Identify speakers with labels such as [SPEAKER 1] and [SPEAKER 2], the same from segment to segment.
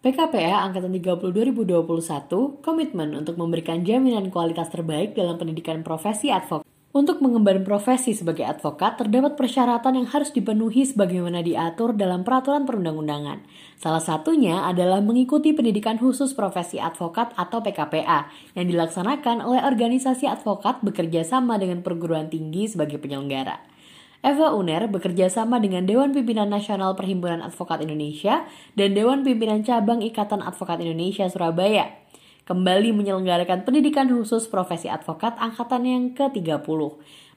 [SPEAKER 1] PKPA Angkatan 30 2021 komitmen untuk memberikan jaminan kualitas terbaik dalam pendidikan profesi advokat. Untuk mengemban profesi sebagai advokat, terdapat persyaratan yang harus dipenuhi sebagaimana diatur dalam peraturan perundang-undangan. Salah satunya adalah mengikuti pendidikan khusus profesi advokat atau PKPA yang dilaksanakan oleh organisasi advokat bekerja sama dengan perguruan tinggi sebagai penyelenggara. Eva Uner bekerja sama dengan Dewan Pimpinan Nasional Perhimpunan Advokat Indonesia dan Dewan Pimpinan Cabang Ikatan Advokat Indonesia Surabaya kembali menyelenggarakan pendidikan khusus profesi advokat angkatan yang ke-30.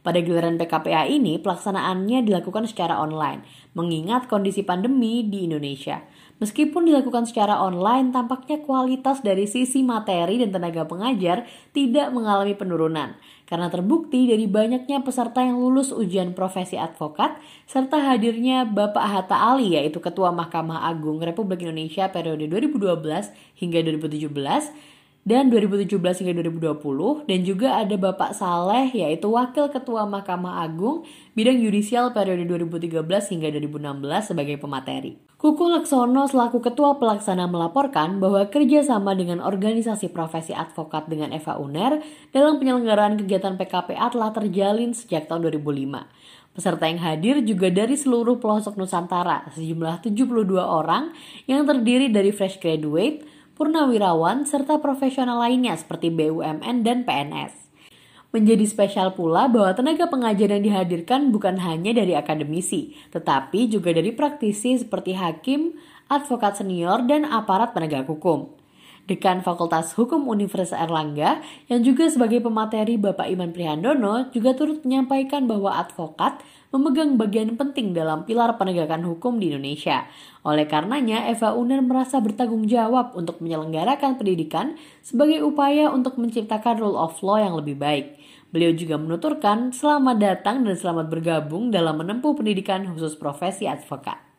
[SPEAKER 1] Pada gelaran PKPA ini, pelaksanaannya dilakukan secara online, mengingat kondisi pandemi di Indonesia. Meskipun dilakukan secara online, tampaknya kualitas dari sisi materi dan tenaga pengajar tidak mengalami penurunan karena terbukti dari banyaknya peserta yang lulus ujian profesi advokat serta hadirnya Bapak Hatta Ali yaitu Ketua Mahkamah Agung Republik Indonesia periode 2012 hingga 2017 dan 2017 hingga 2020 dan juga ada Bapak Saleh yaitu Wakil Ketua Mahkamah Agung bidang yudisial periode 2013 hingga 2016 sebagai pemateri. Kuku Laksono selaku Ketua Pelaksana melaporkan bahwa kerjasama dengan organisasi profesi advokat dengan Eva Uner dalam penyelenggaraan kegiatan PKPA telah terjalin sejak tahun 2005. Peserta yang hadir juga dari seluruh pelosok Nusantara, sejumlah 72 orang yang terdiri dari fresh graduate, purnawirawan, serta profesional lainnya seperti BUMN dan PNS. Menjadi spesial pula bahwa tenaga pengajar yang dihadirkan bukan hanya dari akademisi, tetapi juga dari praktisi seperti hakim, advokat senior, dan aparat penegak hukum. Dekan Fakultas Hukum Universitas Erlangga yang juga sebagai pemateri Bapak Iman Prihandono juga turut menyampaikan bahwa advokat memegang bagian penting dalam pilar penegakan hukum di Indonesia. Oleh karenanya, Eva Uner merasa bertanggung jawab untuk menyelenggarakan pendidikan sebagai upaya untuk menciptakan rule of law yang lebih baik. Beliau juga menuturkan selamat datang dan selamat bergabung dalam menempuh pendidikan khusus profesi advokat.